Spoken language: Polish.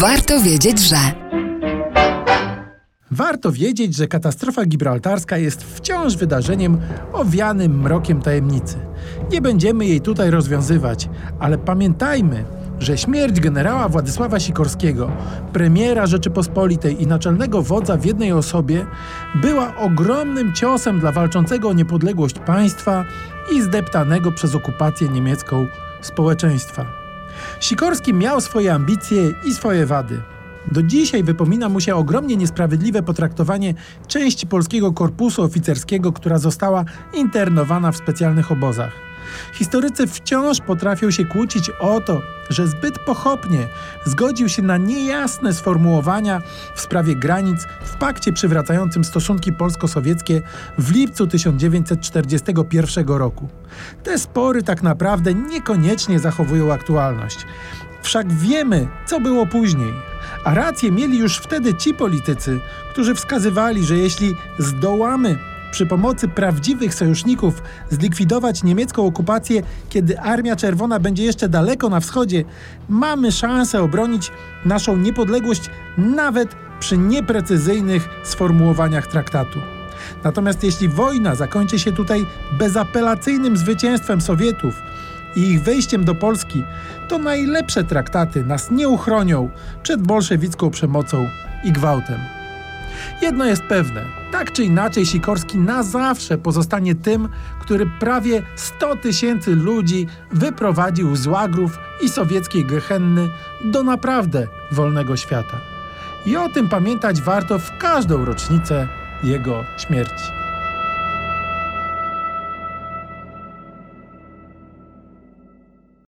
Warto wiedzieć, że. Warto wiedzieć, że katastrofa gibraltarska jest wciąż wydarzeniem owianym mrokiem tajemnicy. Nie będziemy jej tutaj rozwiązywać, ale pamiętajmy, że śmierć generała Władysława Sikorskiego, premiera Rzeczypospolitej i naczelnego wodza w jednej osobie, była ogromnym ciosem dla walczącego o niepodległość państwa i zdeptanego przez okupację niemiecką społeczeństwa. Sikorski miał swoje ambicje i swoje wady. Do dzisiaj wypomina mu się ogromnie niesprawiedliwe potraktowanie części polskiego korpusu oficerskiego, która została internowana w specjalnych obozach. Historycy wciąż potrafią się kłócić o to, że zbyt pochopnie zgodził się na niejasne sformułowania w sprawie granic w pakcie przywracającym stosunki polsko-sowieckie w lipcu 1941 roku. Te spory tak naprawdę niekoniecznie zachowują aktualność. Wszak wiemy, co było później. A rację mieli już wtedy ci politycy, którzy wskazywali, że jeśli zdołamy przy pomocy prawdziwych sojuszników zlikwidować niemiecką okupację, kiedy Armia Czerwona będzie jeszcze daleko na wschodzie, mamy szansę obronić naszą niepodległość nawet przy nieprecyzyjnych sformułowaniach traktatu. Natomiast jeśli wojna zakończy się tutaj bezapelacyjnym zwycięstwem Sowietów i ich wejściem do Polski, to najlepsze traktaty nas nie uchronią przed bolszewicką przemocą i gwałtem. Jedno jest pewne, tak czy inaczej Sikorski na zawsze pozostanie tym, który prawie 100 tysięcy ludzi wyprowadził z łagrów i sowieckiej Gehenny do naprawdę wolnego świata. I o tym pamiętać warto w każdą rocznicę jego śmierci.